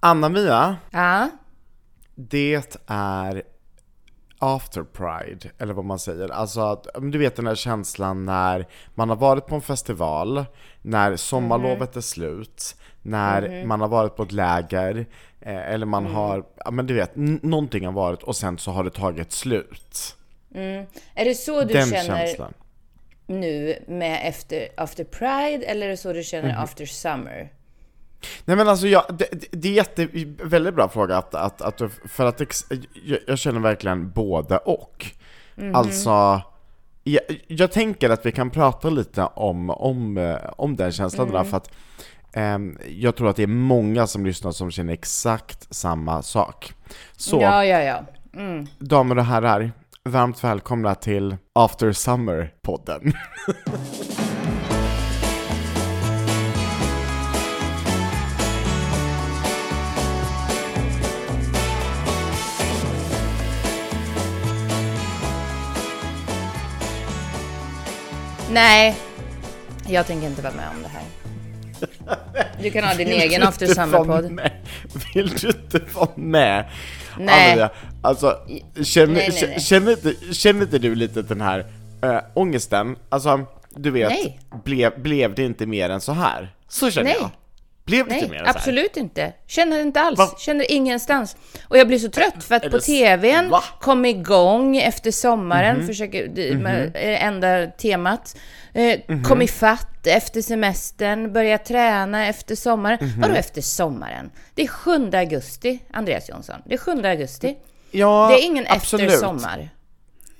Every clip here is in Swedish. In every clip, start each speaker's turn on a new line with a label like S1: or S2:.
S1: Anna-Mia,
S2: Ja.
S1: det är after pride, eller vad man säger. Alltså du vet den där känslan när man har varit på en festival, när sommarlovet är slut, när man har varit på ett läger, eh, eller man har, ja men du vet, någonting har varit och sen så har det tagit slut.
S2: Är det så du
S1: den
S2: känner
S1: känslan.
S2: nu med efter, after Pride eller är det så du känner
S1: Mhm.
S2: after Summer?
S1: Nej men alltså jag, det, det- är jätte, väldigt bra fråga att, att, att för att ex, jag, jag känner verkligen både och. Alltså, jag, jag tänker att vi kan prata lite om, om, eh, om den känslan där för att ehm, jag tror att det är många som lyssnar som känner exakt samma sak. Så,
S2: Ja, ja, ja.
S1: damer och herrar, varmt välkomna till After Summer-podden.
S2: Nej, jag tänker inte vara med om det här. Du kan ha din egen
S1: Vill
S2: after Summer-podd.
S1: Vill du inte vara med?
S2: Nej.
S1: Anna-Mia, alltså, känner,
S2: Nej, nej, nej.
S1: Känner, inte, känner inte du lite den här äh, ångesten? Alltså, du vet, blev, blev det inte mer än så här? Så känner
S2: Nej.
S1: jag. Blev det inte mer
S2: Nej,
S1: än så här?
S2: absolut inte. Känner inte alls.
S1: Va?
S2: Känner ingenstans. Och jag blir så trött för
S1: Är
S2: att på
S1: det s-
S2: TVn
S1: Va?
S2: kom igång efter sommaren,
S1: Mhm.
S2: försöker, det med, eh, enda temat. Eh,
S1: Mhm.
S2: Kom ifatt efter semestern, börja träna efter sommaren.
S1: Mhm.
S2: Vadå efter sommaren? Det är 7 augusti, Andreas Jonsson. Det är 7 augusti.
S1: Ja,
S2: det är ingen
S1: absolut.
S2: efter sommar.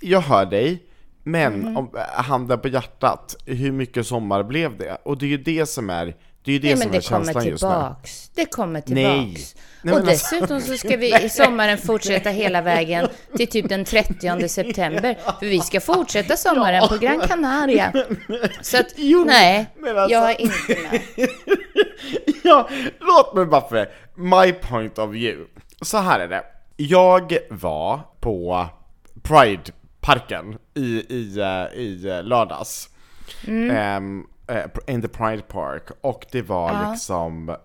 S1: Jag hör dig, men
S2: Mhm.
S1: om, äh, handen på hjärtat, hur mycket sommar blev det? Och det är ju det som är, det är ju det
S2: Nej,
S1: som
S2: men
S1: är
S2: det kommer
S1: känslan just nu.
S2: tillbaks. Det kommer tillbaks.
S1: Nej,
S2: och dessutom så ska vi i sommaren fortsätta hela vägen till typ den 30 september. För vi ska fortsätta sommaren på Gran Canaria. Så att, nej,
S1: alltså-
S2: jag är inte med.
S1: ja, låt mig bara för my point of view. Så här är det. Jag var på Pride-parken i, i, eh, i eh, lördags. Ehm, eh, in the Pride Park. Och det var liksom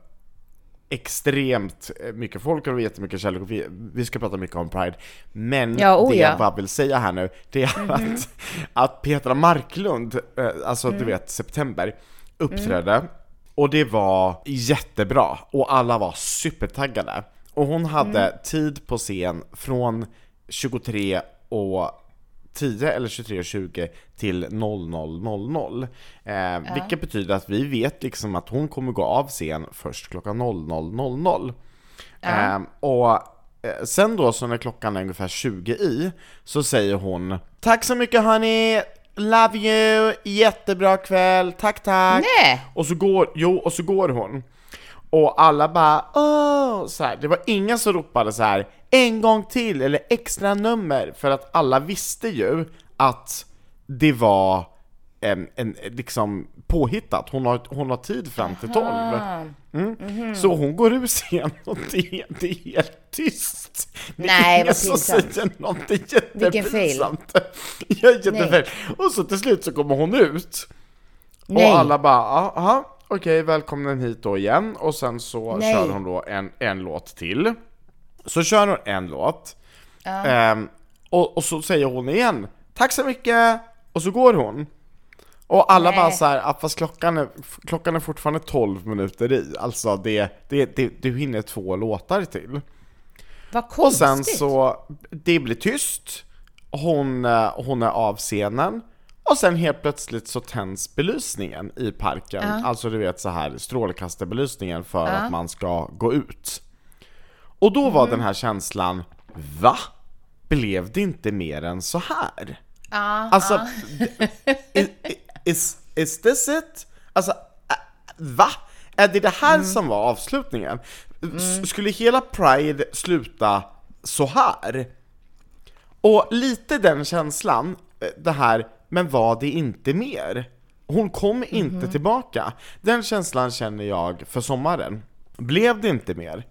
S1: extremt eh, mycket folk och jättemycket kärlek och vi, vi ska prata mycket om Pride. Men
S2: Ja, oh
S1: det
S2: ja.
S1: jag bara vill säga här nu, det är att, att Petra Marklund, eh, alltså du vet september, uppträdde och det var jättebra och alla var supertaggade. Och hon hade tid på scen från 23 och 10 eller 23.20 till 00.00. Eh, Vilket betyder att vi vet liksom att hon kommer gå av scen först klockan 00.00. Eh, och eh, sen då så när klockan är ungefär 20 i så säger hon Tack så mycket hörni! Love you! Jättebra kväll! Tack tack!
S2: Nej.
S1: Och så går, jo, och så går hon. Och alla bara åh, så här. Det var ingen som ropade så här en gång till eller extra nummer för att alla visste ju att det var en, en liksom påhittat. Hon har, hon har tid fram till 12. Mm. Så hon går ur scen och det, det är helt tyst. Det är ingen som säger någonting
S2: Vilken fail.
S1: jättepinsamt. Ja, jättefail. Och så till slut så kommer hon ut.
S2: Nej.
S1: Och alla bara, aha, okej, välkommen hit då igen. Och sen så
S2: Nej.
S1: kör hon då en, en låt till. Så kör hon en låt. Ehm, och, och så säger hon igen, tack så mycket! Och så går hon. Och alla
S2: Nej.
S1: bara så här, ah, fast klockan är, klockan är fortfarande 12 minuter i. Alltså det, det, det, du hinner två låtar till.
S2: Vad
S1: Och
S2: konstigt.
S1: sen så, det blir tyst, hon, eh, hon är av scenen, och sen helt plötsligt så tänds belysningen i parken, alltså du vet så här strålkastarbelysningen för att man ska gå ut. Och då var den här känslan, va? Blev det inte mer än så här?
S2: Ja,
S1: Alltså, is, is, is this it? Alltså, va? Är det det här som var avslutningen? S- Skulle hela Pride sluta så här? Och lite den känslan, eh, det här, men var det inte mer? Hon kom inte tillbaka. Den känslan känner jag för sommaren. Blev det inte mer?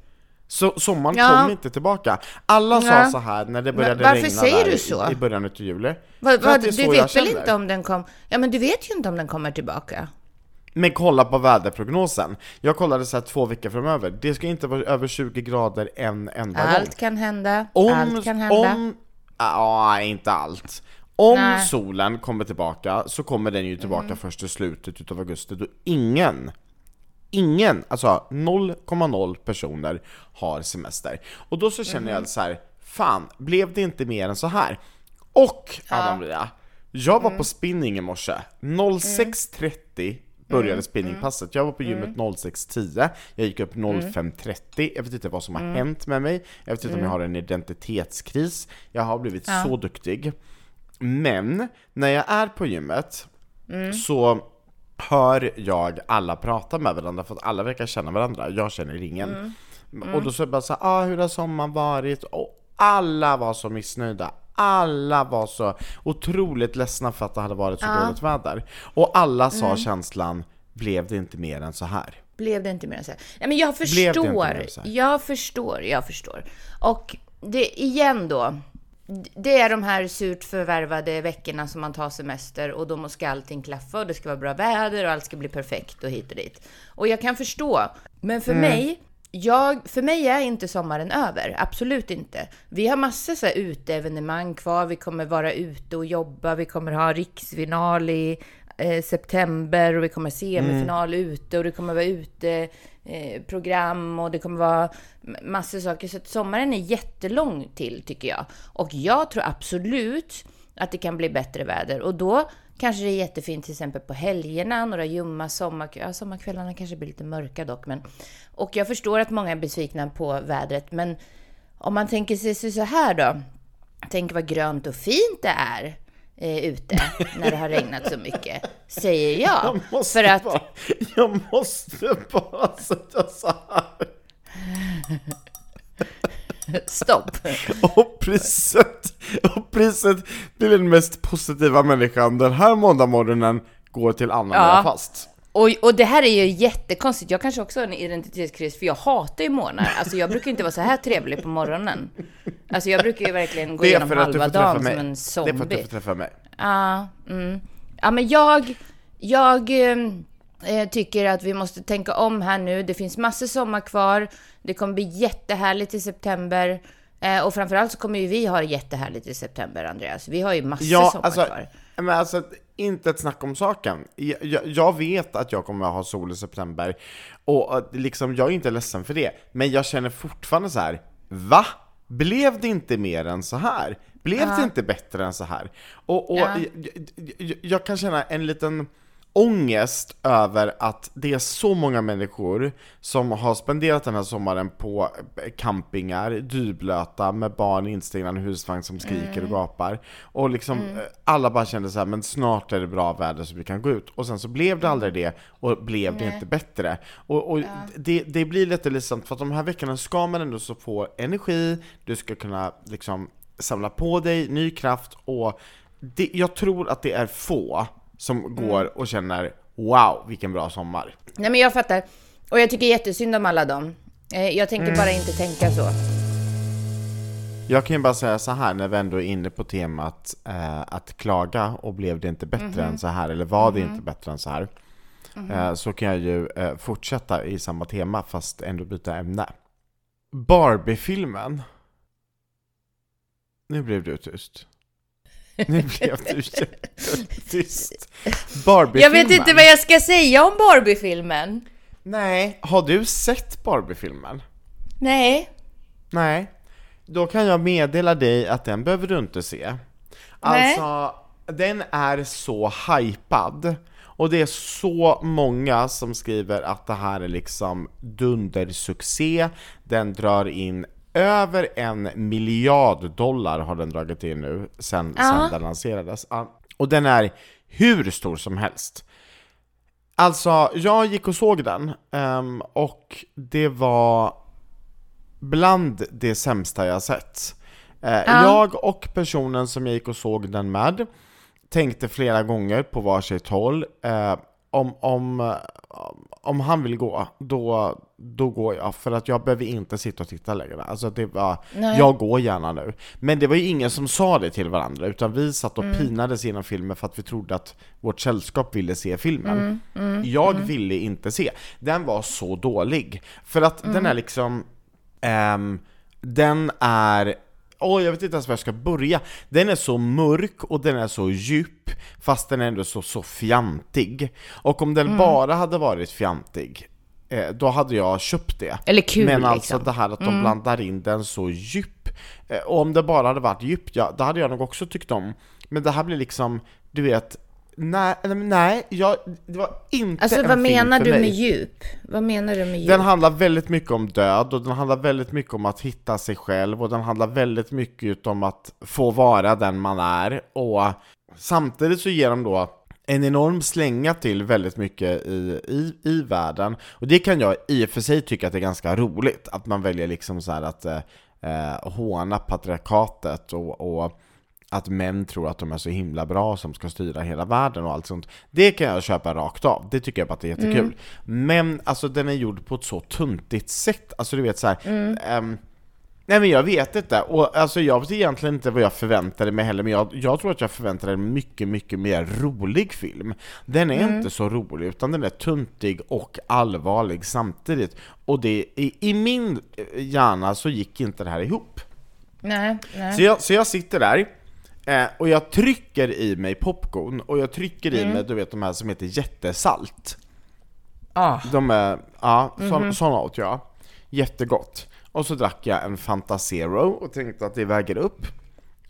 S1: Så sommaren
S2: Ja.
S1: kom inte tillbaka. Alla sa
S2: Ja.
S1: så här när det började
S2: varför
S1: regna
S2: säger du så?
S1: i- i början av juli. det är
S2: du vet väl
S1: känner.
S2: inte om den kom... Ja, men du vet ju inte om den kommer tillbaka.
S1: Men kolla på väderprognosen. Jag kollade så här två veckor framöver. Det ska inte vara över 20 grader en enda gång.
S2: Allt kan hända.
S1: Om,
S2: allt kan hända.
S1: om, ja, inte allt. Om
S2: Nej.
S1: solen kommer tillbaka så kommer den ju tillbaka
S2: Mm.
S1: först i slutet utav augusti då ingen, ingen, alltså 0,0 personer har semester. Och då så känner
S2: Mm.
S1: jag så här, fan, blev det inte mer än så här? Och Anna-Maria, jag var
S2: Mm.
S1: på spinning i morse, 06.30 började
S2: Mm.
S1: spinningpasset. Jag var på gymmet 06.10, jag gick upp
S2: Mm.
S1: 05.30, jag vet inte vad som har hänt med mig, jag vet inte om jag har en identitetskris, jag har blivit så duktig. Men, när jag är på gymmet så hör jag alla prata med varandra för att alla verkar känna varandra, jag känner ingen. Och då så det bara så här, ah, hur har sommaren varit? Och alla var så missnöjda. Alla var så otroligt ledsna för att det hade varit så dåligt väder. Och alla sa känslan, blev det inte mer än så här?
S2: Blev det inte mer än så här? Nej, men jag förstår. Jag förstår, jag förstår. Och det, igen då. Det är de här surt förvärvade veckorna som man tar semester och då ska allting klaffa och det ska vara bra väder och allt ska bli perfekt och hit och dit. Och jag kan förstå. Men för mig, jag, för mig är inte sommaren över. Absolut inte. Vi har massor så här uteevenemang kvar. Vi kommer vara ute och jobba. Vi kommer ha riksfinal i eh, september och vi kommer semifinal ute och det kommer vara ute eh, program och det kommer vara massor saker. Så att sommaren är jättelång till tycker jag. Och jag tror absolut att det kan bli bättre väder och då kanske det är jättefint till exempel på helgerna, några ljumma sommarkvällar. Ja, sommarkvällarna kanske blir lite mörka dock, men och jag förstår att många är besvikna på vädret, men om man tänker sig så här då. Tänk vad grönt och fint det är eh, ute när det har regnat så mycket, säger jag.
S1: Jag måste,
S2: För att
S1: bara, jag måste bara säga så här.
S2: Stopp.
S1: Och priset, och priset till den mest positiva människan den här måndagmorgonen går till Anna
S2: Ja.
S1: Fast.
S2: Och, och det här är ju jättekonstigt. Jag kanske också har en identitetskris, för jag hatar ju morgnar. Alltså jag brukar inte vara så här trevlig på morgonen. Alltså jag brukar ju verkligen gå igenom halva dagen som en
S1: Det är för att du
S2: zombie.
S1: får träffa mig.
S2: Ja, mm. ja men jag, jag eh, tycker att vi måste tänka om här nu. Det finns massor sommar kvar. Det kommer bli jättehärligt i september. Eh, och framförallt så kommer ju vi ha det jättehärligt i september, Andreas. Vi har ju massor
S1: Ja,
S2: sommar
S1: alltså,
S2: kvar.
S1: men alltså, inte ett snack om saken. Jag, jag, vet att jag kommer att ha sol i september, och liksom, jag är inte ledsen för det. Men jag känner fortfarande så här: va? Blev det inte mer än så här? Blev det inte bättre än så här? Och, och
S2: Ja.
S1: jag, jag, jag kan känna en liten ångest över att det är så många människor som har spenderat den här sommaren på campingar, dyblöta, med barn instigna i en husvagn som skriker och gapar. Och liksom eh, alla bara kände så här, men snart är det bra väder så vi kan gå ut. Och sen så blev det aldrig det, och blev det inte bättre. Och, och det, det blir lite ledsamt, för att de här veckorna ska man ändå så få energi, du ska kunna liksom samla på dig ny kraft, och det, jag tror att det är få som går och känner Wow, vilken bra sommar.
S2: Nej men jag fattar. Och jag tycker jättesynd om alla dem. Eh, jag tänker
S1: Mm.
S2: bara inte tänka så.
S1: Jag kan ju bara säga så här när vi ändå är inne på temat eh, att klaga och blev det inte bättre än så här, eller var det inte bättre än så här? Eh, så kan jag ju eh, fortsätta i samma tema fast ändå byta ämne. Barbie-filmen. Nu blev du tyst. Nu blev du jättetyst. Barbie-filmen.
S2: Jag vet inte vad jag ska säga om Barbie-filmen.
S1: Nej, har du sett Barbie-filmen?
S2: Nej.
S1: Nej. Då kan jag meddela dig att den behöver du inte se.
S2: Nej.
S1: Alltså, den är så hypad. Och det är så många som skriver att det här är liksom dundersuccé. Den drar in över en miljard dollar har den dragit in nu sen, sen den lanserades. Ja. Och den är hur stor som helst. Alltså, jag gick och såg den ehm, och det var bland det sämsta jag sett. Eh, Jag och personen som jag gick och såg den med tänkte flera gånger på varsitt håll eh, om, om, om han vill gå, då, då går jag. För att jag behöver inte sitta och titta längre. Alltså det var,
S2: Nej.
S1: jag går gärna nu. Men det var ju ingen som sa det till varandra, utan vi satt och pinades genom filmen för att vi trodde att vårt sällskap ville se filmen. jag ville inte se. Den var så dålig. För att den är liksom, ehm, den är Åh, jag vet inte ens var jag ska börja. Den är så mörk och den är så djup, fast den är ändå så, så fjantig. Och om den bara hade varit fjantig, eh, då hade jag köpt det.
S2: Eller kul,
S1: Men alltså
S2: liksom.
S1: det här att de blandar in den så djup. Eh, och om det bara hade varit djupt, ja, det hade jag nog också tyckt om. Men det här blir liksom, du vet, nej, nej, jag, det var inte
S2: Alltså
S1: en
S2: vad
S1: film
S2: menar
S1: för
S2: du
S1: mig.
S2: med djup? Vad menar du med djup?
S1: Den handlar väldigt mycket om död och den handlar väldigt mycket om att hitta sig själv och den handlar väldigt mycket om att få vara den man är och samtidigt så ger de då en enorm slänga till väldigt mycket i, i, i världen och det kan jag i och för sig tycka att det är ganska roligt att man väljer liksom så att eh, eh, håna patriarkatet och, och att män tror att de är så himla bra som ska styra hela världen och allt sånt. Det kan jag köpa rakt av, det tycker jag bara att det är jättekul. Men alltså den är gjord på ett så tuntigt sätt, alltså du vet så här. ehm, Nej men jag vet inte, och alltså jag vet egentligen inte vad jag förväntade mig heller, men jag, jag tror att jag förväntade mig en mycket, mycket mer rolig film. Den är inte så rolig, utan den är tuntig och allvarlig samtidigt. Och det, i, i min hjärna så gick inte det här ihop.
S2: Nej, nej.
S1: Så jag, så jag sitter där, eh, och jag trycker i mig popcorn, och jag trycker i mig, du vet de här som heter jättesalt.
S2: Ah.
S1: De är, ja, så, såna åt jag. Jättegott. Och så drack jag en Fanta Zero och tänkte att det väger upp.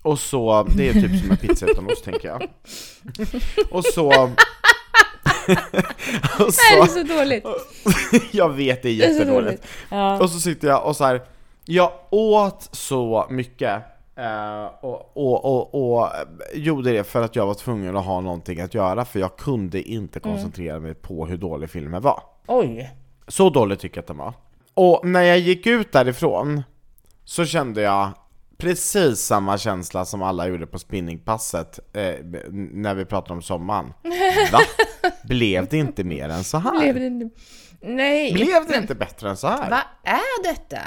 S1: Och så, det är typ som en pizza utan ost tänker jag. Och så... och
S2: Det är
S1: så
S2: så dåligt.
S1: jag vet, det är
S2: Det är så
S1: jättedåligt.
S2: dåligt. Ja.
S1: Och så sitter jag och så här. jag åt så mycket eh, och, och, och, och gjorde det för att jag var tvungen att ha någonting att göra för jag kunde inte koncentrera mig på hur dålig filmen var.
S2: Oj.
S1: Så dåligt tycker jag att den var. Och när jag gick ut därifrån så kände jag precis samma känsla som alla gjorde på spinningpasset eh, när vi pratade om sommaren. Va? Blev det inte mer än så här?
S2: Blev det inte... Nej.
S1: Blev det inte bättre än så här?
S2: Vad är detta?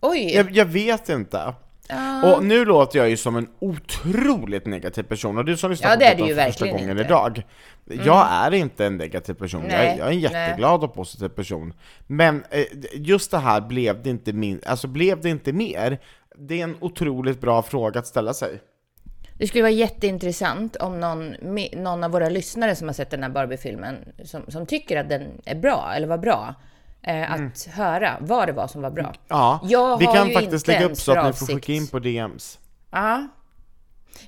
S2: Oj.
S1: Jag, jag vet inte. Och nu låter jag ju som en otroligt negativ person, och du som lyssnar
S2: Ja,
S1: på
S2: det är du ju
S1: för första gången
S2: inte.
S1: idag. Jag är inte en negativ person, jag, är,
S2: Nej,
S1: jag är en
S2: nej.
S1: jätteglad och positiv person. Men eh, just det här blev det inte min, alltså blev det inte mer? Det är en otroligt bra fråga att ställa sig.
S2: Det skulle vara jätteintressant om någon, någon av våra lyssnare som har sett den här Barbie-filmen, som, som tycker att den är bra, eller var bra, eh, att höra vad det var som var bra.
S1: Mm. Ja,
S2: Jag
S1: vi kan faktiskt lägga upp så att
S2: för
S1: ni får skicka
S2: avsikt-
S1: in på DMs.
S2: Ja.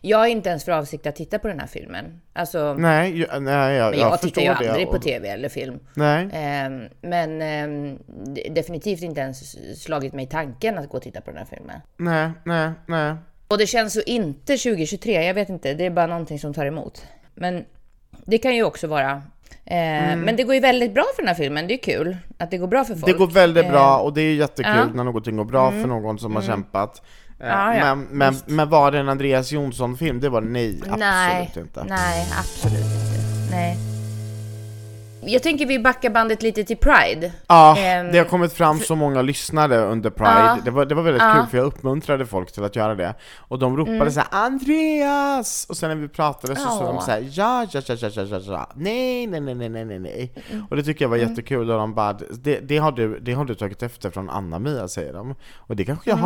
S2: Jag har inte ens för avsikt att titta på den här filmen. Alltså,
S1: Nej, jag, nej jag,
S2: men jag,
S1: förstår
S2: tittar ju aldrig på TV eller film.
S1: Nej.
S2: Ehm, men d- definitivt inte ens slagit mig tanken att gå och titta på den här filmen.
S1: Nej, nej, nej.
S2: Och det känns så inte 2023, jag vet inte, det är bara någonting som tar emot. Men det kan ju också vara. Eh, Men det går ju väldigt bra för den här filmen, det är kul att det går bra för folk.
S1: Det går väldigt bra
S2: Eh,
S1: och det är jättekul
S2: ja. Mm.
S1: när någonting går bra för någon som har kämpat. Eh,
S2: Ja,
S1: men, men, men var det en Andreas Jonsson-film? Det var nej, absolut
S2: nej,
S1: inte.
S2: Nej, absolut inte. Nej. Jag tänker vi backar bandet lite till Pride.
S1: Ja,
S2: Ehm,
S1: det har kommit fram så många lyssnare under Pride.
S2: Ja.
S1: Det, var, det var väldigt
S2: Ja.
S1: kul för jag uppmuntrade folk till att göra det. Och de ropade
S2: Mm.
S1: så här Andreas! Och sen när vi pratade så sa de
S2: Ja.
S1: så här ja, ja, ja, ja, ja, ja, ja, nej, nej, nej, nej, nej, nej.
S2: Mm.
S1: Och det tycker jag var jättekul och de bara, det, det, har du, det har du tagit efter från Anna-Mia säger de. Och det kanske jag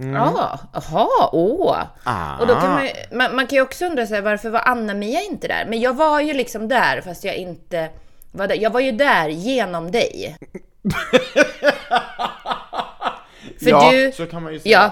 S2: Mm. Ja, jaha, åh.
S1: Ah.
S2: Och då kan man, ju- man, man kan ju också undra här, varför var Anna-Mia inte där? Men jag var ju liksom där fast jag inte var där. Jag var ju där genom dig. För
S1: ja,
S2: du,
S1: så kan man ju säga.
S2: ja,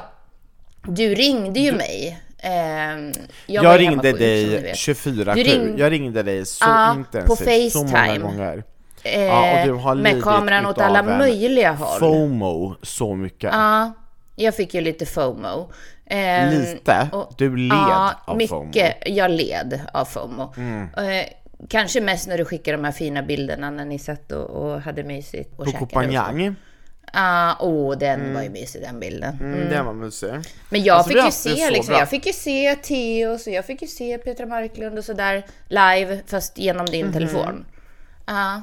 S2: du ringde ju mig. Ehm,
S1: Jag,
S2: ju
S1: ringde
S2: du
S1: dig
S2: vet.
S1: 24
S2: Du ring-
S1: Jag ringde dig så
S2: Ja,
S1: intensivt,
S2: på
S1: så många
S2: FaceTime.
S1: gånger.
S2: Eh,
S1: Ja, och du har
S2: med kameran åt alla möjliga håll.
S1: FOMO så mycket.
S2: Ja, jag fick ju lite FOMO. Ehm,
S1: Lite?
S2: och-
S1: Du led
S2: ja,
S1: av
S2: mycket.
S1: FOMO. Mm.
S2: Jag led av FOMO. Eh, kanske mest när du skickade de här fina bilderna när ni satt och, och hade mysigt och
S1: På
S2: käkade så.
S1: Copenhague.
S2: Ja, åh den var ju mysig den bilden.
S1: Mm, Den var mysig.
S2: Men jag
S1: Alltså,
S2: fick ju
S1: det
S2: se liksom,
S1: bra.
S2: jag fick ju se Theo och jag fick ju se Petra Marklund och sådär live fast genom din
S1: Mhm.
S2: telefon. Ja.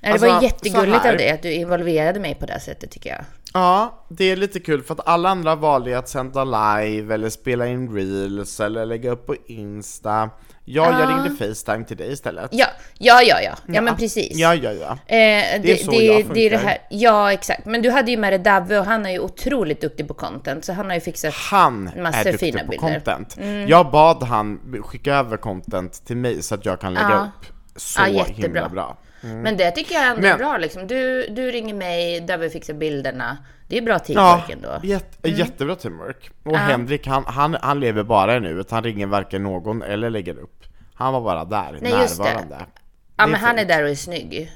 S2: Det
S1: Alltså,
S2: var
S1: så
S2: jättegulligt av dig att du involverade mig på det sättet tycker jag.
S1: Ja, det är lite kul för att alla andra valde att sända live eller spela in reels eller lägga upp på Insta. Jag, jag ringde Facetime till dig istället.
S2: Ja, ja, ja, ja, ja men precis.
S1: Ja, ja, ja.
S2: Eh, det,
S1: Det är så
S2: det,
S1: jag
S2: det är det
S1: funkar.
S2: här. Ja, exakt. Men du hade ju med dig Davve och han är ju otroligt duktig på content, så han har ju fixat
S1: Han
S2: massor
S1: är duktig
S2: fina
S1: på
S2: bilder. Mm.
S1: content. Jag bad han skicka över content till mig så att jag kan lägga
S2: Ja.
S1: upp. Så
S2: Ja, jättebra.
S1: himla bra.
S2: Men det tycker jag ändå är
S1: Men-
S2: bra liksom. Du, du ringer mig, Davve fixar bilderna. Det är bra
S1: Ja,
S2: teamwork ändå.
S1: jätte, jättebra teamwork. Och Henrik, han, han, han lever bara i nuet. Han ringer varken någon eller lägger upp. Han var bara där,
S2: Nej, just det.
S1: närvarande.
S2: Ja,
S1: Det
S2: men han är där och är snygg.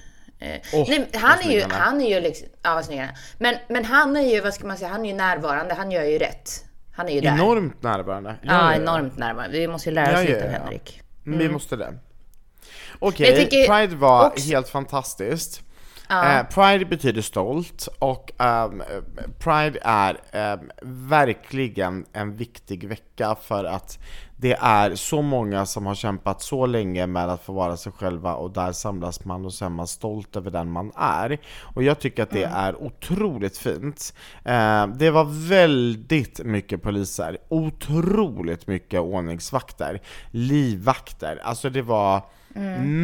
S1: Åh,
S2: nej, han, är ju,
S1: han är.
S2: han är ju liksom, ja vad snygg han är. Men, men han är ju, vad ska man säga, han är ju närvarande, han gör ju rätt. Han är ju där.
S1: Enormt närvarande.
S2: Ja, enormt närvarande. Vi måste ju lära oss
S1: Ja,
S2: lite
S1: ja,
S2: av
S1: ja.
S2: Henrik.
S1: Men Vi måste det. Okej,
S2: Mm. Jag tycker
S1: Pride var
S2: också-
S1: helt fantastiskt. Eh, Pride betyder stolt och ehm, Pride är ehm, verkligen en viktig vecka för att det är så många som har kämpat så länge med att få vara sig själva och där samlas man och så är man stolt över den man är. Och jag tycker att det är otroligt fint. Eh, det var väldigt mycket poliser, otroligt mycket ordningsvakter, livvakter, alltså det var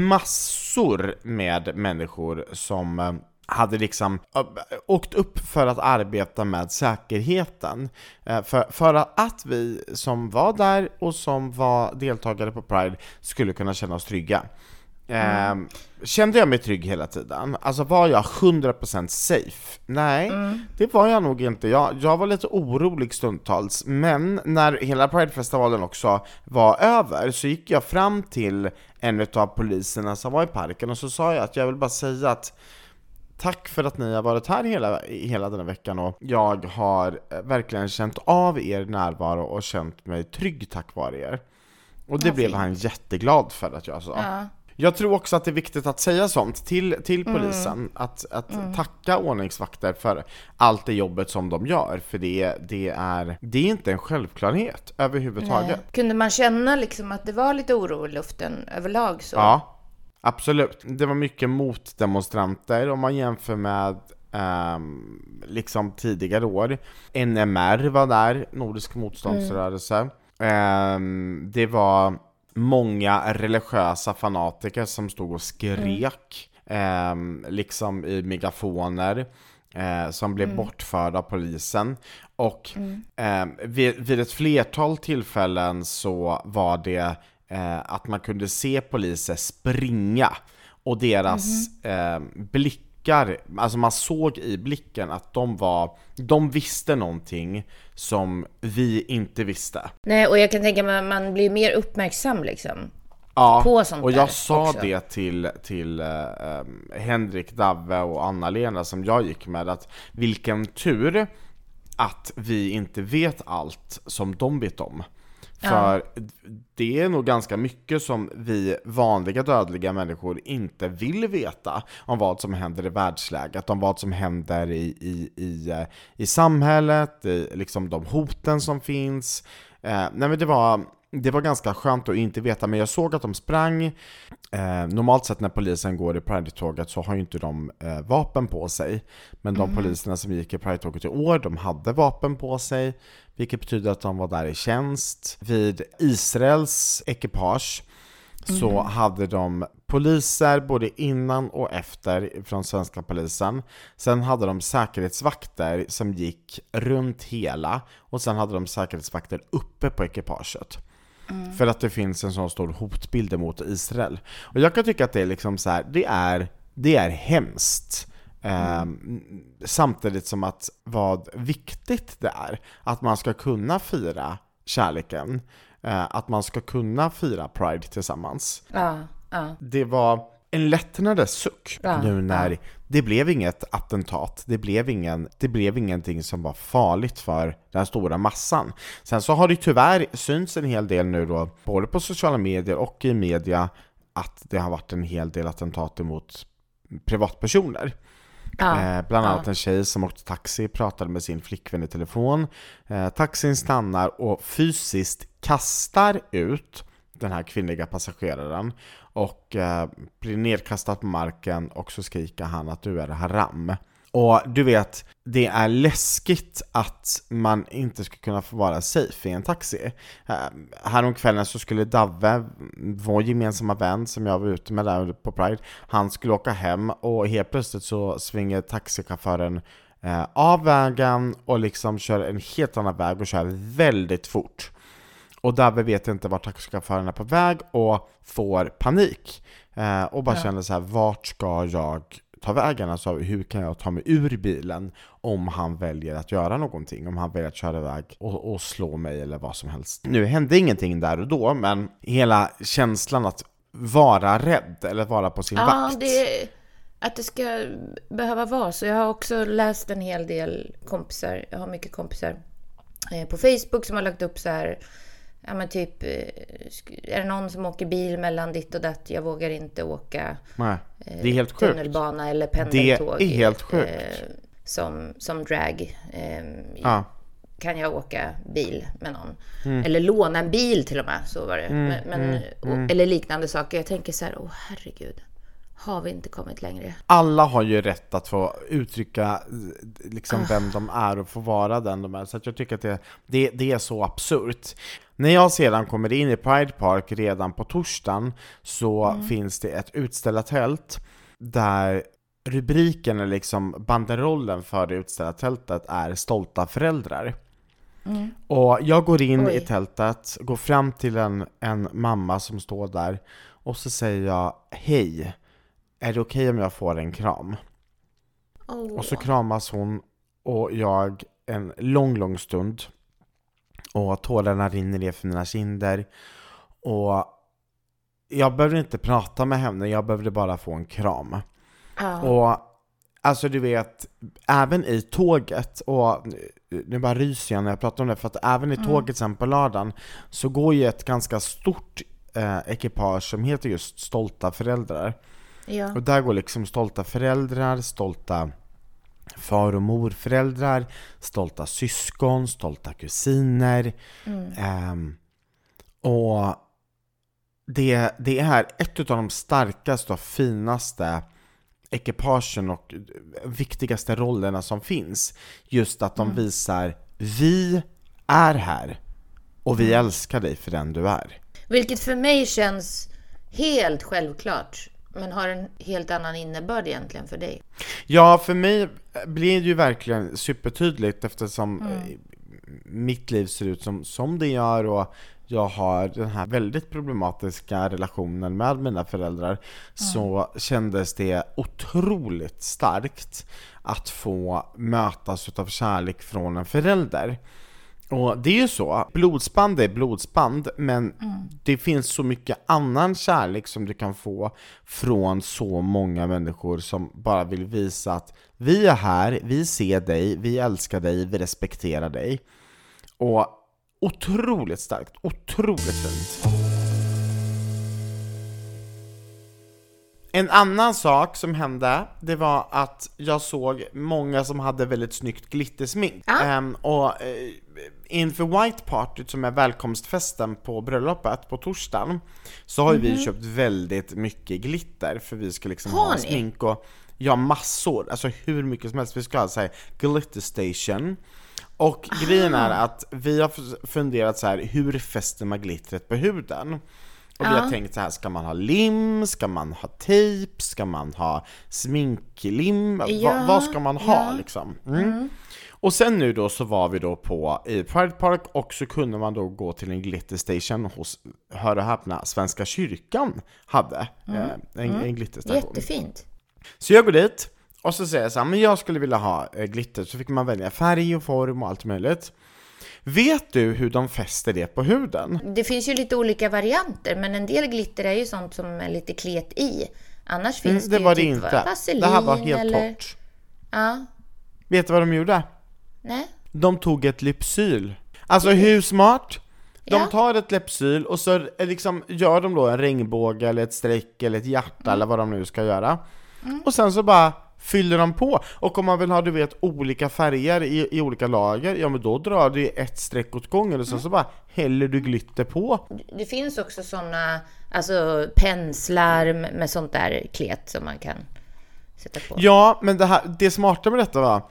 S1: massor med människor som eh, hade liksom eh, åkt upp för att arbeta med säkerheten. Eh, för, för att vi som var där och som var deltagare på Pride skulle kunna känna oss trygga. Eh, kände jag mig trygg hela tiden? Alltså var jag 100% safe? Nej, det var jag nog inte. Jag, jag var lite orolig stundtals, men när hela Pridefestivalen också var över så gick jag fram till en av poliserna som var i parken och så sa jag att jag vill bara säga att Tack för att ni har varit här hela, hela den här veckan och jag har eh, verkligen känt av er närvaro och känt mig trygg tack vare er. Och det blev han jätteglad för att jag sa.
S2: Ja.
S1: Jag tror också att det är viktigt att säga sånt till, till
S2: Mm.
S1: polisen, att, att tacka ordningsvakter för allt det jobbet som de gör, för det, det, är, det är inte en självklarhet överhuvudtaget.
S2: Kunde man känna liksom att det var lite oro i luften överlag så?
S1: Ja, absolut. Det var mycket motdemonstranter om man jämför med ehm, liksom tidigare år. NMR var där, Nordisk motståndsrörelse. Ehm, det var många religiösa fanatiker som stod och skrek, ehm, liksom i megafoner. Eh, som blev bortförda av polisen. Och eh, vid, vid ett flertal tillfällen så var det eh, att man kunde se poliser springa och deras eh, blickar, alltså man såg i blicken att de var, de visste någonting som vi inte visste.
S2: Nej, och jag kan tänka mig att man blir mer uppmärksam liksom.
S1: Ja,
S2: På sånt
S1: och
S2: där
S1: jag sa
S2: också.
S1: det till, till eh, Henrik, Davve och Anna-Lena som jag gick med att vilken tur att vi inte vet allt som de vet om. För det är nog ganska mycket som vi vanliga dödliga människor inte vill veta om vad som händer i världsläget, om vad som händer i, i, i, eh, i samhället, i liksom de hoten som finns. Eh, nej men det var, det var ganska skönt att inte veta, men jag såg att de sprang. Eh, normalt sett när polisen går i Pride-tåget så har ju inte de eh, vapen på sig. Men de poliserna som gick i Pride-tåget i år, de hade vapen på sig. Vilket betyder att de var där i tjänst. Vid Israels ekipage så hade de poliser både innan och efter från svenska polisen. Sen hade de säkerhetsvakter som gick runt hela och sen hade de säkerhetsvakter uppe på ekipaget. För att det finns en sån stor hotbild mot Israel. Och jag kan tycka att det är liksom så här, det är, det är hemskt. Ehm, samtidigt som att vad viktigt det är att man ska kunna fira kärleken, eh, att man ska kunna fira Pride tillsammans.
S2: Ja, ja.
S1: Det var en lättnadens suck
S2: Ja,
S1: nu när det blev inget attentat, det blev, ingen, det blev ingenting som var farligt för den stora massan. Sen så har det tyvärr synts en hel del nu då, både på sociala medier och i media, att det har varit en hel del attentat mot privatpersoner.
S2: Ja,
S1: Eh, bland annat en tjej som åkte taxi pratade med sin flickvän i telefon. Eh, taxin stannar och fysiskt kastar ut den här kvinnliga passageraren och eh, blir nedkastad på marken och så skriker han att du är haram. Och du vet, det är läskigt att man inte ska kunna få vara safe i en taxi. Eh, häromkvällen så skulle Dave, vår gemensamma vän som jag var ute med där på Pride, han skulle åka hem och helt plötsligt så svänger taxichauffören eh, av vägen och liksom kör en helt annan väg och kör väldigt fort. Och Davve vet inte vart taxichauffören är på väg och får panik. Eh, och bara
S2: Ja.
S1: känner så här, vart ska jag ta vägen? Alltså hur kan jag ta mig ur bilen om han väljer att göra någonting? Om han väljer att köra iväg och, och slå mig eller vad som helst. Nu hände ingenting där och då, men hela känslan att vara rädd eller vara på sin
S2: Ja,
S1: vakt.
S2: det, att det ska behöva vara så. Jag har också läst en hel del kompisar, jag har mycket kompisar eh, på Facebook som har lagt upp så här, ja men typ, eh, är det någon som åker bil mellan ditt och datt, jag vågar inte åka
S1: Nej,
S2: eh,
S1: det är helt sjukt.
S2: tunnelbana eller
S1: Det
S2: pendeltåg.
S1: är helt sjukt.
S2: eh, som, som drag. Eh,
S1: Ja.
S2: Kan jag åka bil med någon?
S1: Mm.
S2: Eller låna en bil till och med, så var det. men, men, Och, eller liknande saker. Jag tänker så här, åh herregud. Har vi inte kommit längre?
S1: alla har ju rätt att få uttrycka liksom
S2: Ah.
S1: vem de är och få vara den de är. Så jag tycker att det, det, det är så absurt. När jag sedan kommer in i Pride Park redan på torsdagen så
S2: Mm.
S1: finns det ett utställartält där rubriken, eller liksom banderollen för det utställartältet är Stolta föräldrar. Och jag går in
S2: Mm. Oj.
S1: i tältet, går fram till en, en mamma som står där och så säger jag Hej, är det okej om jag får en kram?
S2: Åh.
S1: Och så kramas hon och jag en lång, lång stund. Och tårarna rinner ner för mina kinder. Och jag behövde inte prata med henne, jag behövde bara få en kram.
S2: Ja.
S1: Och alltså du vet, även i tåget, och nu bara ryser jag när jag pratar om det, för att även i tåget sen på lördagen så går ju ett ganska stort eh, ekipage som heter just Stolta föräldrar.
S2: Ja.
S1: Och där går liksom stolta föräldrar, stolta far och morföräldrar, stolta syskon, stolta kusiner. Ehm, och det, det är ett av de starkaste och finaste ekipagen och viktigaste rollerna som finns. Just att de visar, vi är här och vi älskar dig för den du är.
S2: Vilket för mig känns helt självklart. Men har en helt annan innebörd egentligen för dig.
S1: Ja, för mig blir det ju verkligen supertydligt eftersom eh, mitt liv ser ut som, som det gör och jag har den här väldigt problematiska relationen med mina föräldrar så kändes det otroligt starkt att få mötas av kärlek från en förälder. Och det är ju så, blodsband är blodsband, men det finns så mycket annan kärlek som du kan få från så många människor som bara vill visa att vi är här, vi ser dig, vi älskar dig, vi respekterar dig. Och otroligt starkt, otroligt fint. En annan sak som hände, det var att jag såg många som hade väldigt snyggt glittersmink.
S2: Ja.
S1: Ehm, och eh, inför White Partyt som är välkomstfesten på bröllopet på torsdagen så har ju vi köpt väldigt mycket glitter för vi ska liksom
S2: Har
S1: ha
S2: ni?
S1: smink och ja, massor, alltså hur mycket som helst. Vi ska ha så här glitter station. Och grejen är att vi har funderat så här, hur fäster man glittret på huden? Och vi har tänkt så här, ska man ha lim? Ska man ha tejp? Ska man ha sminklim? Va,
S2: Ja,
S1: vad ska man ha
S2: ja.
S1: liksom? Mm. Och sen nu då så var vi då på i Pride Park och så kunde man då gå till en glitter station hos, hör och häpna, Svenska kyrkan hade eh, en, en glitterstation.
S2: Jättefint.
S1: Så jag går dit och så säger jag så här, men jag skulle vilja ha eh, glitter, så fick man välja färg och form och allt möjligt. Vet du hur de fäster det på huden?
S2: Det finns ju lite olika varianter, men en del glitter är ju sånt som är lite klet i. Annars finns
S1: Mm, det
S2: det,
S1: var
S2: ju
S1: det
S2: typ
S1: inte.
S2: vaselin
S1: Det här var helt
S2: eller...
S1: torrt.
S2: Ja,
S1: Vet du vad de gjorde?
S2: Nej.
S1: De tog ett Lypsyl. Alltså hur smart? De
S2: Ja.
S1: tar ett Lypsyl och så eh, liksom gör de då en regnbåge eller ett streck eller ett hjärta
S2: Mm.
S1: eller vad de nu ska göra. Och sen så bara fyller de på. Och om man vill ha du vet olika färger i, i olika lager, ja men då drar du ett streck åt gången och sen så bara häller du glitter på.
S2: Det finns också sådana, alltså penslar med sånt där klet som man kan sätta på.
S1: Ja, men det, här, det smarta med detta var,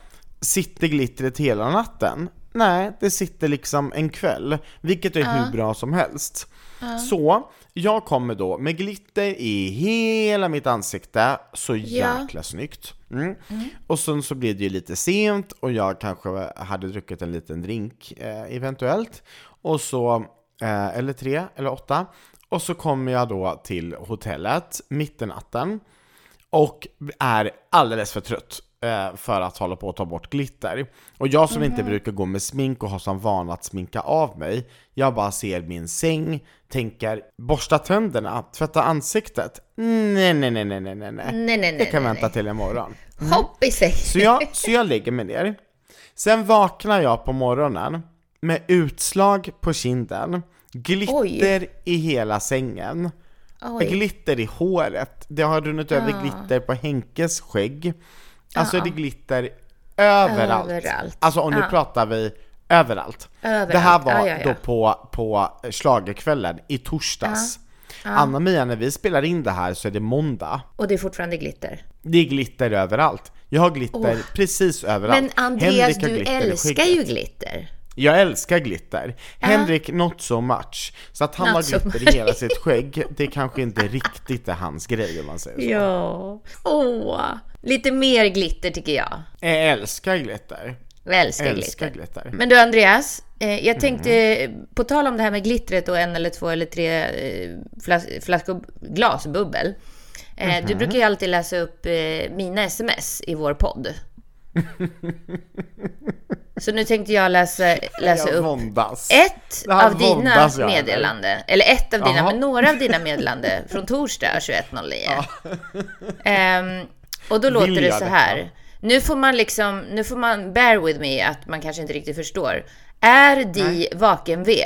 S1: sitter glittret hela natten? Nej, det sitter liksom en kväll, vilket är hur bra som helst. Så, jag kommer då med glitter i hela mitt ansikte, så jäkla snyggt. Mm. Och sen så blev det ju lite sent och jag kanske hade druckit en liten drink eh, eventuellt. Och så, eh, eller tre, eller åtta. Och så kommer jag då till hotellet mitt i natten och är alldeles för trött för att hålla på och ta bort glitter. Och jag som inte brukar gå med smink och har som vana att sminka av mig, jag bara ser min säng, tänker borsta tänderna, tvätta ansiktet. Nej, nej, nej, nej, nej, nej, nej.
S2: Nej, nej,
S1: Det
S2: nej,
S1: kan
S2: nej,
S1: vänta till imorgon.
S2: Hopp i säng.
S1: Så jag, så jag lägger mig ner. Sen vaknar jag på morgonen med utslag på kinden, glitter i hela sängen,
S2: Oj.
S1: glitter i håret, det har runnit över glitter på Henkes skägg. Alltså det är glitter överallt.
S2: Överallt.
S1: Alltså och nu
S2: Ja.
S1: pratar vi överallt.
S2: Överallt.
S1: Det här var
S2: Ja, ja, ja.
S1: då på, på schlagerkvällen i torsdags. Anna-Mia, när vi spelar in det här så är det måndag.
S2: Och det är fortfarande glitter.
S1: Det är glitter överallt. Jag har glitter precis överallt.
S2: Men Andreas, du älskar ju glitter.
S1: Jag älskar glitter. Henrik not so much. Så att han
S2: Not
S1: har
S2: so
S1: glitter i hela sitt skägg, det kanske inte riktigt är hans grej om man säger så.
S2: Ja. Åh, lite mer glitter tycker jag.
S1: Jag älskar glitter.
S2: Jag älskar,
S1: Älskar
S2: glitter.
S1: glitter.
S2: Men du Andreas, eh, jag tänkte, på tal om det här med glittret och en eller två eller tre eh, flas flaskor glasbubbel. Eh, Du brukar ju alltid läsa upp eh, mina sms i vår podd. Så nu tänkte jag läsa, läsa
S1: Jag
S2: upp ett av dina meddelanden, eller ett av dina,
S1: Jaha.
S2: men några av dina meddelanden från torsdag 21.09. Ehm, och då låter det så
S1: detta?
S2: här. Nu får man liksom, nu får man bear with me att man kanske inte riktigt förstår. Är di vaken V?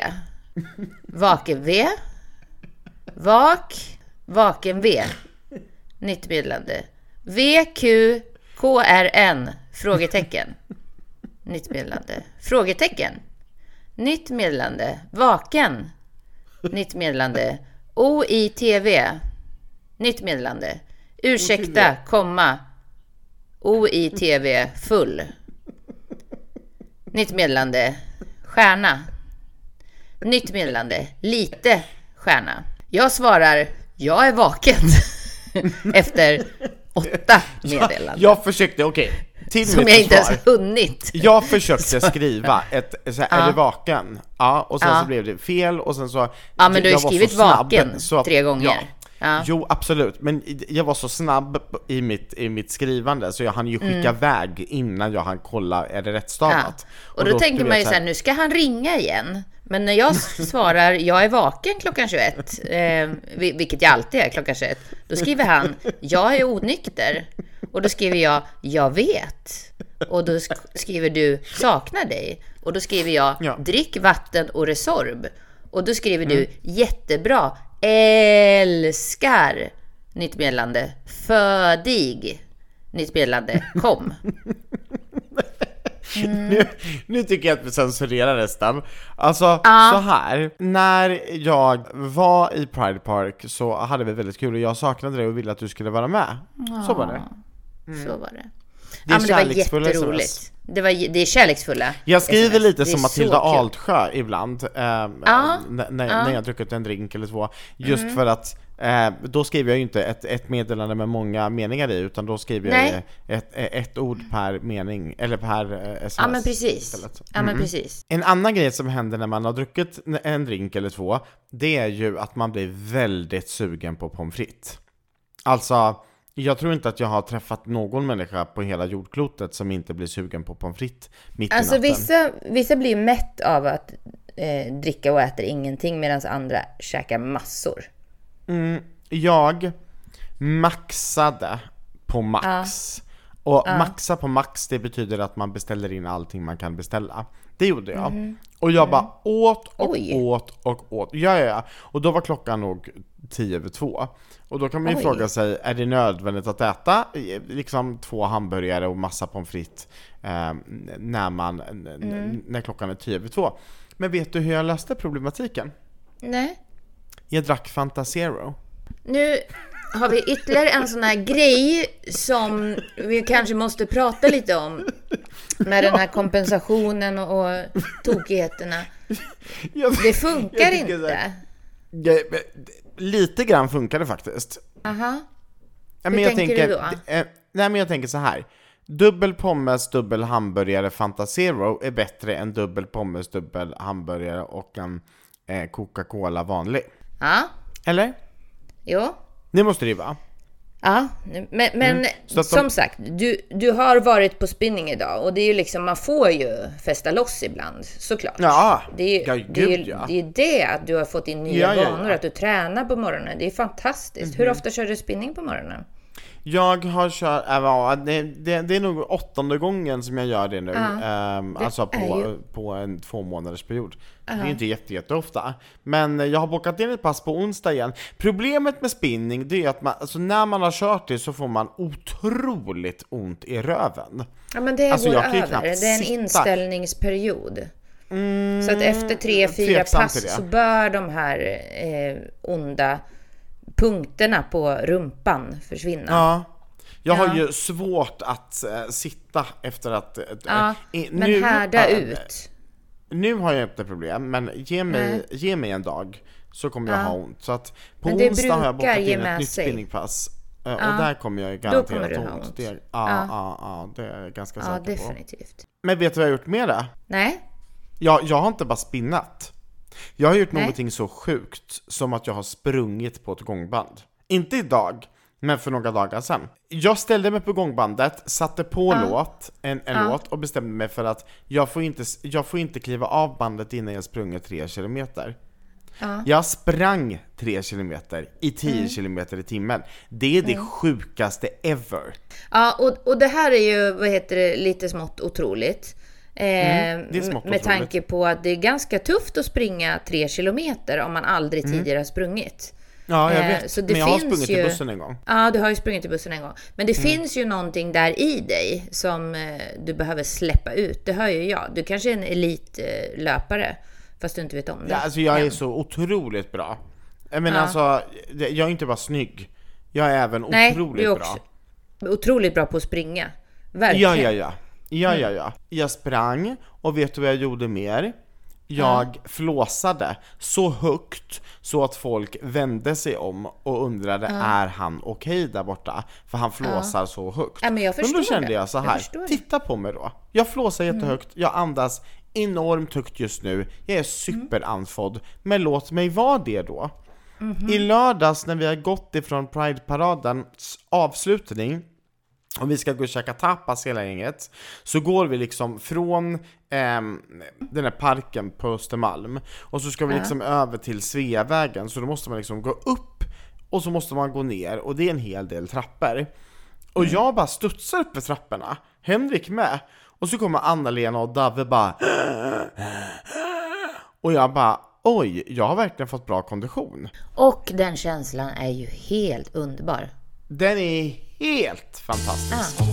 S2: Vaken V? Vak? Vaken V? Nytt meddelande. V, Q, K, R, N? Frågetecken. Nytt meddelande. Frågetecken. Nytt meddelande. Vaken. Nytt meddelande. OITV. Nytt meddelande. Ursäkta, komma. OITV full. Nytt meddelande. Stjärna. Nytt meddelande. Lite stjärna. Jag svarar, jag är vaken. Efter åtta meddelanden.
S1: Jag försökte, okej, till
S2: som jag inte ens hunnit.
S1: Jag försökte skriva ett, så här, är du vaken? Ja, och sen
S2: Ja.
S1: så blev det fel och sen så...
S2: Ja, men du har ju
S1: jag
S2: skrivit
S1: snabb,
S2: vaken
S1: så
S2: tre gånger.
S1: Ja.
S2: Ja.
S1: Jo, absolut, men jag var så snabb i mitt, i mitt skrivande så jag hann ju skicka iväg innan jag hann kolla, är det rätt
S2: Mm. Ja.
S1: stavat?
S2: Och då, tänker
S1: du
S2: man ju
S1: vet,
S2: så här, nu ska han ringa igen. Men när jag svarar, jag är vaken klockan 21, eh, vil- vilket jag alltid är klockan 21, då skriver han, jag är onykter. Och då skriver jag, jag vet. Och då sk- skriver du, saknar dig. Och då skriver jag,
S1: Ja.
S2: drick vatten och Resorb. Och då skriver du, jättebra, älskar. Nytt meddelande, födig. Nytt meddelande, kom.
S1: nu, nu tycker jag att vi censurerar resten. Alltså, så här. När jag var i Pride Park så hade vi väldigt kul och jag saknade dig och ville att du skulle vara med. Så var det.
S2: Så var det.
S1: Det är
S2: ja, men det var jätteroligt. Det, var, det är kärleksfulla
S1: Jag skriver lite
S2: Det
S1: som Matilda. Altsjö ibland, eh, n- när, när jag druckit en drink eller två. Just
S2: Mm.
S1: för att eh, då skriver jag ju inte ett, ett meddelande med många meningar i, utan då skriver jag
S2: Nej.
S1: ju ett, ett ord per mening, eller per eh, sms.
S2: Ja, men precis.
S1: istället.
S2: Ja, men precis.
S1: En annan grej som händer när man har druckit en drink eller två, det är ju att man blir väldigt sugen på pommes frites. Alltså, jag tror inte att jag har träffat någon människa på hela jordklotet som inte blir sugen på pommes frites mitt
S2: Alltså
S1: i natten.
S2: vissa, vissa blir mätt av att eh, dricka och äter ingenting medan andra käkar massor.
S1: Jag maxade på max. Och maxa på max, det betyder att man beställer in allting man kan beställa. Det gjorde jag. Och jag bara åt och
S2: Oj.
S1: åt och åt. Ja, ja, ja. Och då var klockan nog 10 över 2. Och då kan man ju
S2: Oj.
S1: fråga sig, är det nödvändigt att äta eh, liksom två hamburgare och massa pommes frites eh, när, man,
S2: Mm.
S1: när klockan är 10 över 2? Men vet du hur jag löste problematiken?
S2: Nej.
S1: Jag drack Fanta Zero.
S2: Nu har vi ytterligare en sån här grej som vi kanske måste prata lite om. Med den här kompensationen och tokigheterna.
S1: Jag-
S2: Det funkar inte.
S1: Lite grann funkar det faktiskt.
S2: Aha. Hur
S1: men
S2: tänker du då?
S1: nej men jag tänker så här. Dubbel pommes, dubbel hamburgare, Fanta Zero är bättre än dubbel pommes, dubbel hamburgare och en eh, Coca-Cola vanlig.
S2: Ja,
S1: Eller?
S2: jo.
S1: Det måste det ju vara.
S2: Ja, men, men
S1: Mm. De-
S2: som sagt, du, du har varit på spinning idag och det är ju liksom, man får ju festa loss ibland, såklart.
S1: Ja,
S2: det är,
S1: ja,
S2: ju- det, är,
S1: gud, ja.
S2: det är det att du har fått in nya
S1: Ja,
S2: vanor, att du tränar på morgonen. Det är fantastiskt.
S1: Mhm.
S2: Hur ofta kör du spinning på morgonen?
S1: Jag har kört, äh, det, det, det är nog åttonde gången som jag gör det nu. Ehm, alltså
S2: är
S1: på,
S2: ju-
S1: på en två månaders period. Det är inte jätte, jätteofta. Men jag har bokat in ett pass på onsdag igen. Problemet med spinning, det är att man, alltså när man har kört det så får man otroligt ont i röven.
S2: Ja, men det
S1: Alltså,
S2: går
S1: ju
S2: över. Det är en
S1: sitta.
S2: inställningsperiod. så att efter tre, fyra
S1: Mm,
S2: pass
S1: det.
S2: så bör de här eh, onda punkterna på rumpan försvinna.
S1: Ja. Jag har
S2: Ja.
S1: ju svårt att eh, sitta efter att... eh,
S2: Ja,
S1: eh,
S2: men härda
S1: eh,
S2: ut.
S1: Nu har jag inte problem, men ge mig, ge mig en dag så kommer jag
S2: Ja.
S1: ha ont. Så att på onsdag har jag bokat in ett nytt spinningpass. Och där kommer jag
S2: Då kommer
S1: garanterat
S2: du
S1: ha ont.
S2: ont.
S1: Det, ja,
S2: Ja.
S1: ja. Ja, det är jag ganska
S2: Ja,
S1: säker på.
S2: definitivt.
S1: Men vet du vad jag har gjort med det?
S2: Nej,
S1: Jag, jag har inte bara spinnat. Jag har gjort
S2: Nej.
S1: någonting så sjukt som att jag har sprungit på ett gångband. Inte idag, men för några dagar sedan. Jag ställde mig på gångbandet, satte på låt, en, en låt och bestämde mig för att jag får, inte, jag får inte kliva av bandet innan jag sprungit 3 kilometer.
S2: Ja.
S1: Jag sprang 3 kilometer i 10 kilometer i timmen. Det är det sjukaste ever.
S2: Ja, och, och det här är ju, vad heter det, lite smått otroligt. Eh,
S1: Mm, smått
S2: med tanke på att det är ganska tufft att springa tre kilometer om man aldrig
S1: Mm.
S2: tidigare har sprungit.
S1: Ja, jag
S2: Eh,
S1: vet.
S2: så det
S1: Men jag har sprungit
S2: ju-
S1: i bussen en gång.
S2: Ja, du har ju sprungit i bussen en gång. Men
S1: Mm.
S2: det finns ju någonting där i dig som eh, du behöver släppa ut. Det hör ju jag. Du kanske är en elitlöpare, fast du inte vet om det.
S1: Ja, alltså jag är så otroligt bra. Jag menar
S2: Ja.
S1: alltså, jag är inte bara snygg. Jag är även
S2: Nej,
S1: otroligt
S2: du är också
S1: bra.
S2: otroligt bra på att springa. Verkligen.
S1: Ja, ja, ja. Ja,
S2: Mm.
S1: ja, ja. Jag sprang och vet du vad jag gjorde mer? Jag flåsade så högt så att folk vände sig om och undrade är han okej där borta? För han flåsar så högt.
S2: Ja, men jag
S1: då
S2: förstår
S1: kände
S2: det.
S1: jag så
S2: Jag
S1: här,
S2: det.
S1: titta på mig då. Jag flåsar
S2: Mm.
S1: jättehögt, jag andas enormt högt just nu, jag är superandfådd, men låt mig vara det då.
S2: Mhm.
S1: I lördags när vi har gått ifrån Prideparadens avslutning och vi ska gå och käka tapas hela gänget, så går vi liksom från ehm, den här parken på Östermalm, och så ska vi liksom över till Sveavägen, så då måste man liksom gå upp, och så måste man gå ner, och det är en hel del trappor. Och jag bara studsar upp för trapporna, Henrik med, och så kommer Anna-Lena och Dave bara Och jag bara oj, jag har verkligen fått bra kondition.
S2: Och den känslan är ju helt underbar.
S1: Den är helt fantastisk.
S2: Ja.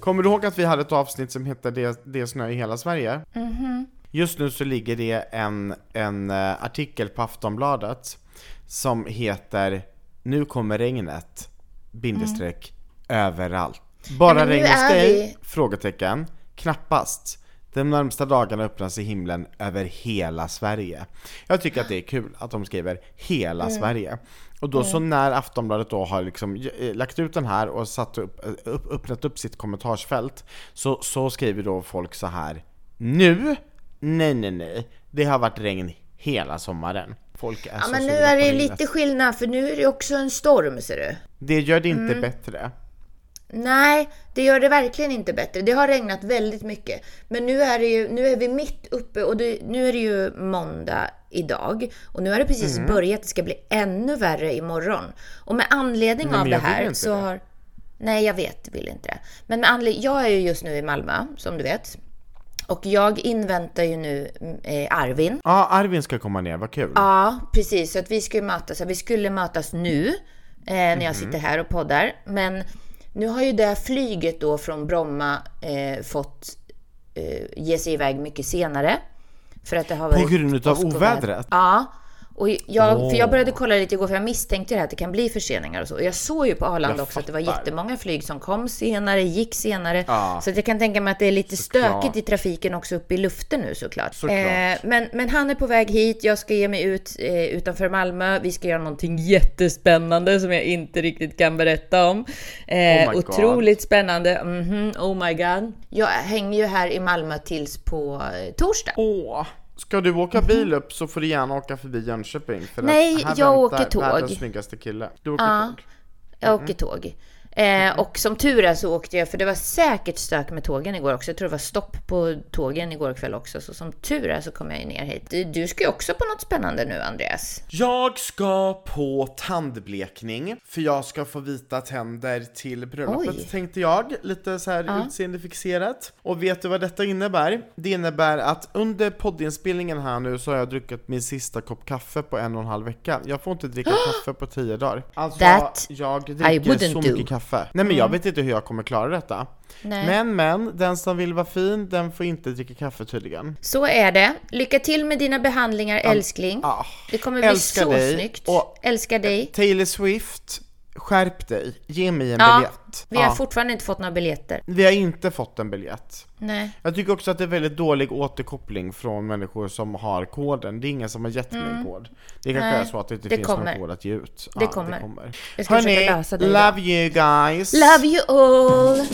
S1: Kommer du ihåg att vi hade ett avsnitt som heter Det, det snö i hela Sverige? Just nu så ligger det en, en eh, artikel på Aftonbladet som heter Nu kommer regnet, bindestreck, överallt. Bara regn hos dig? Frågetecken. Knappast. De närmsta dagarna öppnas i himlen över hela Sverige. Jag tycker att det är kul att de skriver hela
S2: Mm.
S1: Sverige. Och då så när Aftonbladet då har liksom eh, lagt ut den här och satt upp, eh, upp, öppnat upp sitt kommentarsfält så, så skriver då folk så här Nu? Nej nej nej, det har varit regn hela sommaren. Folk är
S2: Ja,
S1: så
S2: men nu är det lite skillnad, för nu är det också en storm, ser du.
S1: Det gör det inte
S2: Mm.
S1: bättre.
S2: Nej, det gör det verkligen inte bättre. Det har regnat väldigt mycket. Men nu är, det ju, nu är vi mitt uppe och det, nu är det ju måndag idag. Och nu har det precis
S1: Mm.
S2: börjat. Det ska bli ännu värre imorgon. Och med anledning
S1: Nej,
S2: av det här så
S1: det.
S2: har... Nej, jag vet, vill inte det. Men med anledning... Jag är ju just nu i Malmö, som du vet. Och jag inväntar ju nu eh, Arvin.
S1: Ja, Arvin ska komma ner, vad kul.
S2: Ja, precis. Så att vi ska ju mötas. Vi skulle mötas nu eh, när jag sitter här och poddar. Men nu har ju det flyget då från Bromma eh, fått eh, ge sig iväg mycket senare. För att det har varit
S1: grund utav
S2: påsk och
S1: ovädret?
S2: Ja. Och jag, för jag började kolla lite igår för jag misstänkte det här att det kan bli förseningar och så. Och jag såg ju på Arlanda också att det var jättemånga flyg som kom senare, gick senare.
S1: Ja.
S2: Så jag kan tänka mig att det är lite
S1: Såklart.
S2: stökigt i trafiken också uppe i luften nu såklart.
S1: Såklart.
S2: Eh, men, men han är på väg hit, jag ska ge mig ut eh, utanför Malmö. Vi ska göra någonting jättespännande som jag inte riktigt kan berätta om. Eh,
S1: Oh
S2: otroligt spännande. Mhm, oh my god. Jag hänger ju här i Malmö tills på eh, torsdag.
S1: Åh, ska du åka bil upp så får du gärna åka förbi Jönköping. För
S2: Nej,
S1: att här
S2: jag
S1: väntar
S2: åker tåg.
S1: Världens snyggaste kille. Du åker
S2: Ja.
S1: tåg.
S2: Jag åker tåg. Eh, och som tur är så åkte jag, för det var säkert stök med tågen igår också. Jag tror det var stopp på tågen igår kväll också. Så som tur är så kom jag ju ner hit. Du, du ska ju också på något spännande nu, Andreas.
S1: Jag ska på tandblekning, för jag ska få vita tänder till bröllopet
S2: Oj.
S1: tänkte jag. Lite så här utseendefixerat. Och vet du vad detta innebär? Det innebär att under poddinspelningen här nu så har jag druckit min sista kopp kaffe på en och en halv vecka. Jag får inte dricka kaffe på tio dagar. Alltså,
S2: That
S1: jag
S2: I
S1: dricker
S2: wouldn't
S1: så
S2: do.
S1: mycket kaffe. Nej men jag vet inte hur jag kommer klara detta.
S2: Nej.
S1: Men men, den som vill vara fin, den får inte dricka kaffe tydligen.
S2: Så är det. Lycka till med dina behandlingar, älskling.
S1: ah,
S2: det kommer bli så
S1: dig.
S2: snyggt.
S1: Och-
S2: Älskar dig.
S1: Taylor Swift, skärp dig, ge mig en
S2: Ja,
S1: biljett.
S2: vi har
S1: Ja.
S2: fortfarande inte fått några biljetter.
S1: Vi har inte fått en biljett.
S2: Nej.
S1: Jag tycker också att det är väldigt dålig återkoppling från människor som har koden. Det är ingen som har gett mig en kod. Det kanske
S2: Mm. Nej,
S1: är så att det inte
S2: det
S1: finns
S2: kommer.
S1: någon kod att ge ut.
S2: Det kommer. Jag ska försöka lösa det idag.
S1: love you guys!
S2: Love you all!